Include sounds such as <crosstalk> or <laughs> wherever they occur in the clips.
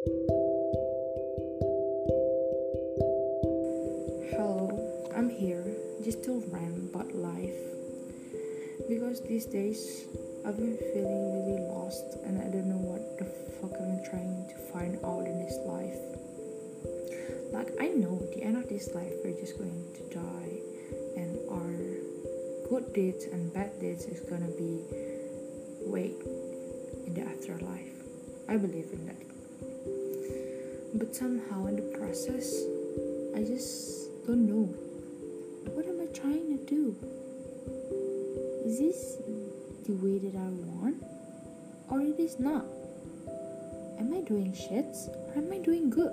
Hello, I'm here just to rant about life because these days I've been feeling really lost and I don't know what the fuck I'm trying to find out in this life. Like, I know the end of this life we're just going to die, and our good deeds and bad deeds is gonna be weighed in the afterlife. I believe in that. But somehow in the process, I just don't know. What am I trying to do? Is this the way that I want? Or it is not? Am I doing shits? Or am I doing good?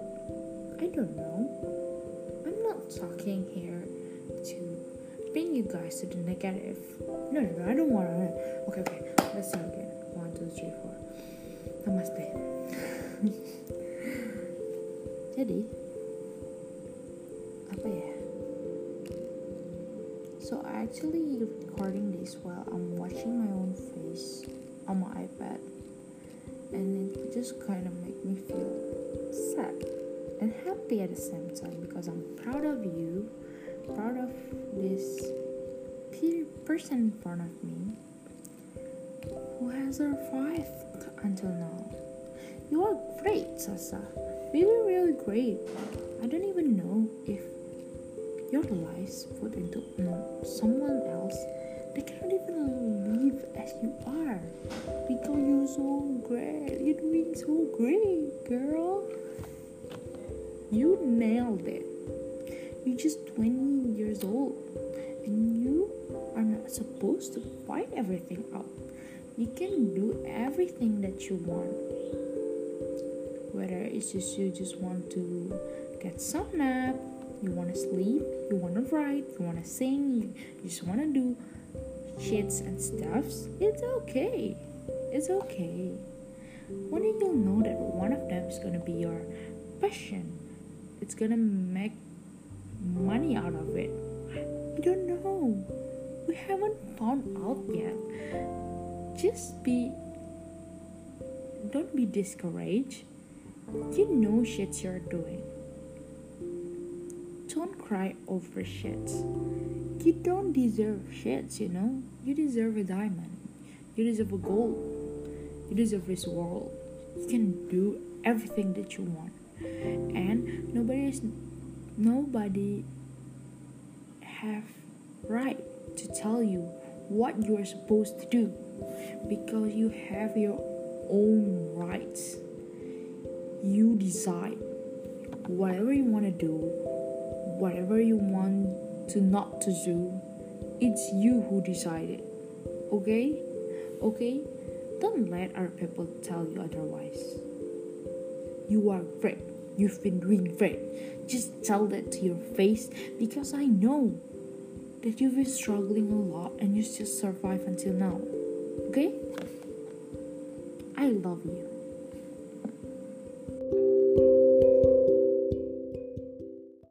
I don't know. I'm not talking here to bring you guys to the negative. No, no, no, I don't want to. Okay, okay, let's start again. One, two, three, four. Namaste. <laughs> Jadi, apa ya? So I actually recording this while I'm watching my own face on my iPad, and it just kind of make me feel sad and happy at the same time because I'm proud of you, proud of this pe- person in front of me who has survived until now. You are great, Sasa. Really, really great. I don't even know if your lives put into someone else. They cannot even live as you are. Because you're so great. You're doing so great girl. You nailed it. You're just 20 years old and you are not supposed to find everything out. You can do everything that you want whether it's just you just want to get some nap you want to sleep you want to write you want to sing you, just want to do shits and stuffs it's okay it's okay. One day you'll know that one of them is gonna be your passion? It's gonna make money out of it. You don't know. We haven't found out yet. Just be don't be discouraged you know shit you're doing don't cry over shit. You don't deserve shit, you know? You deserve a diamond. You deserve a gold. You deserve this world. You can do everything that you want. And nobody is nobody have right to tell you what you are supposed to do because you have your own rights. You decide whatever you want to do whatever you want to not to do it's you who decide it okay? Okay? Don't let other people tell you otherwise. You are great you've been doing great. Just tell that to your face because i know that you've been struggling a lot and you still survive until now okay? I love you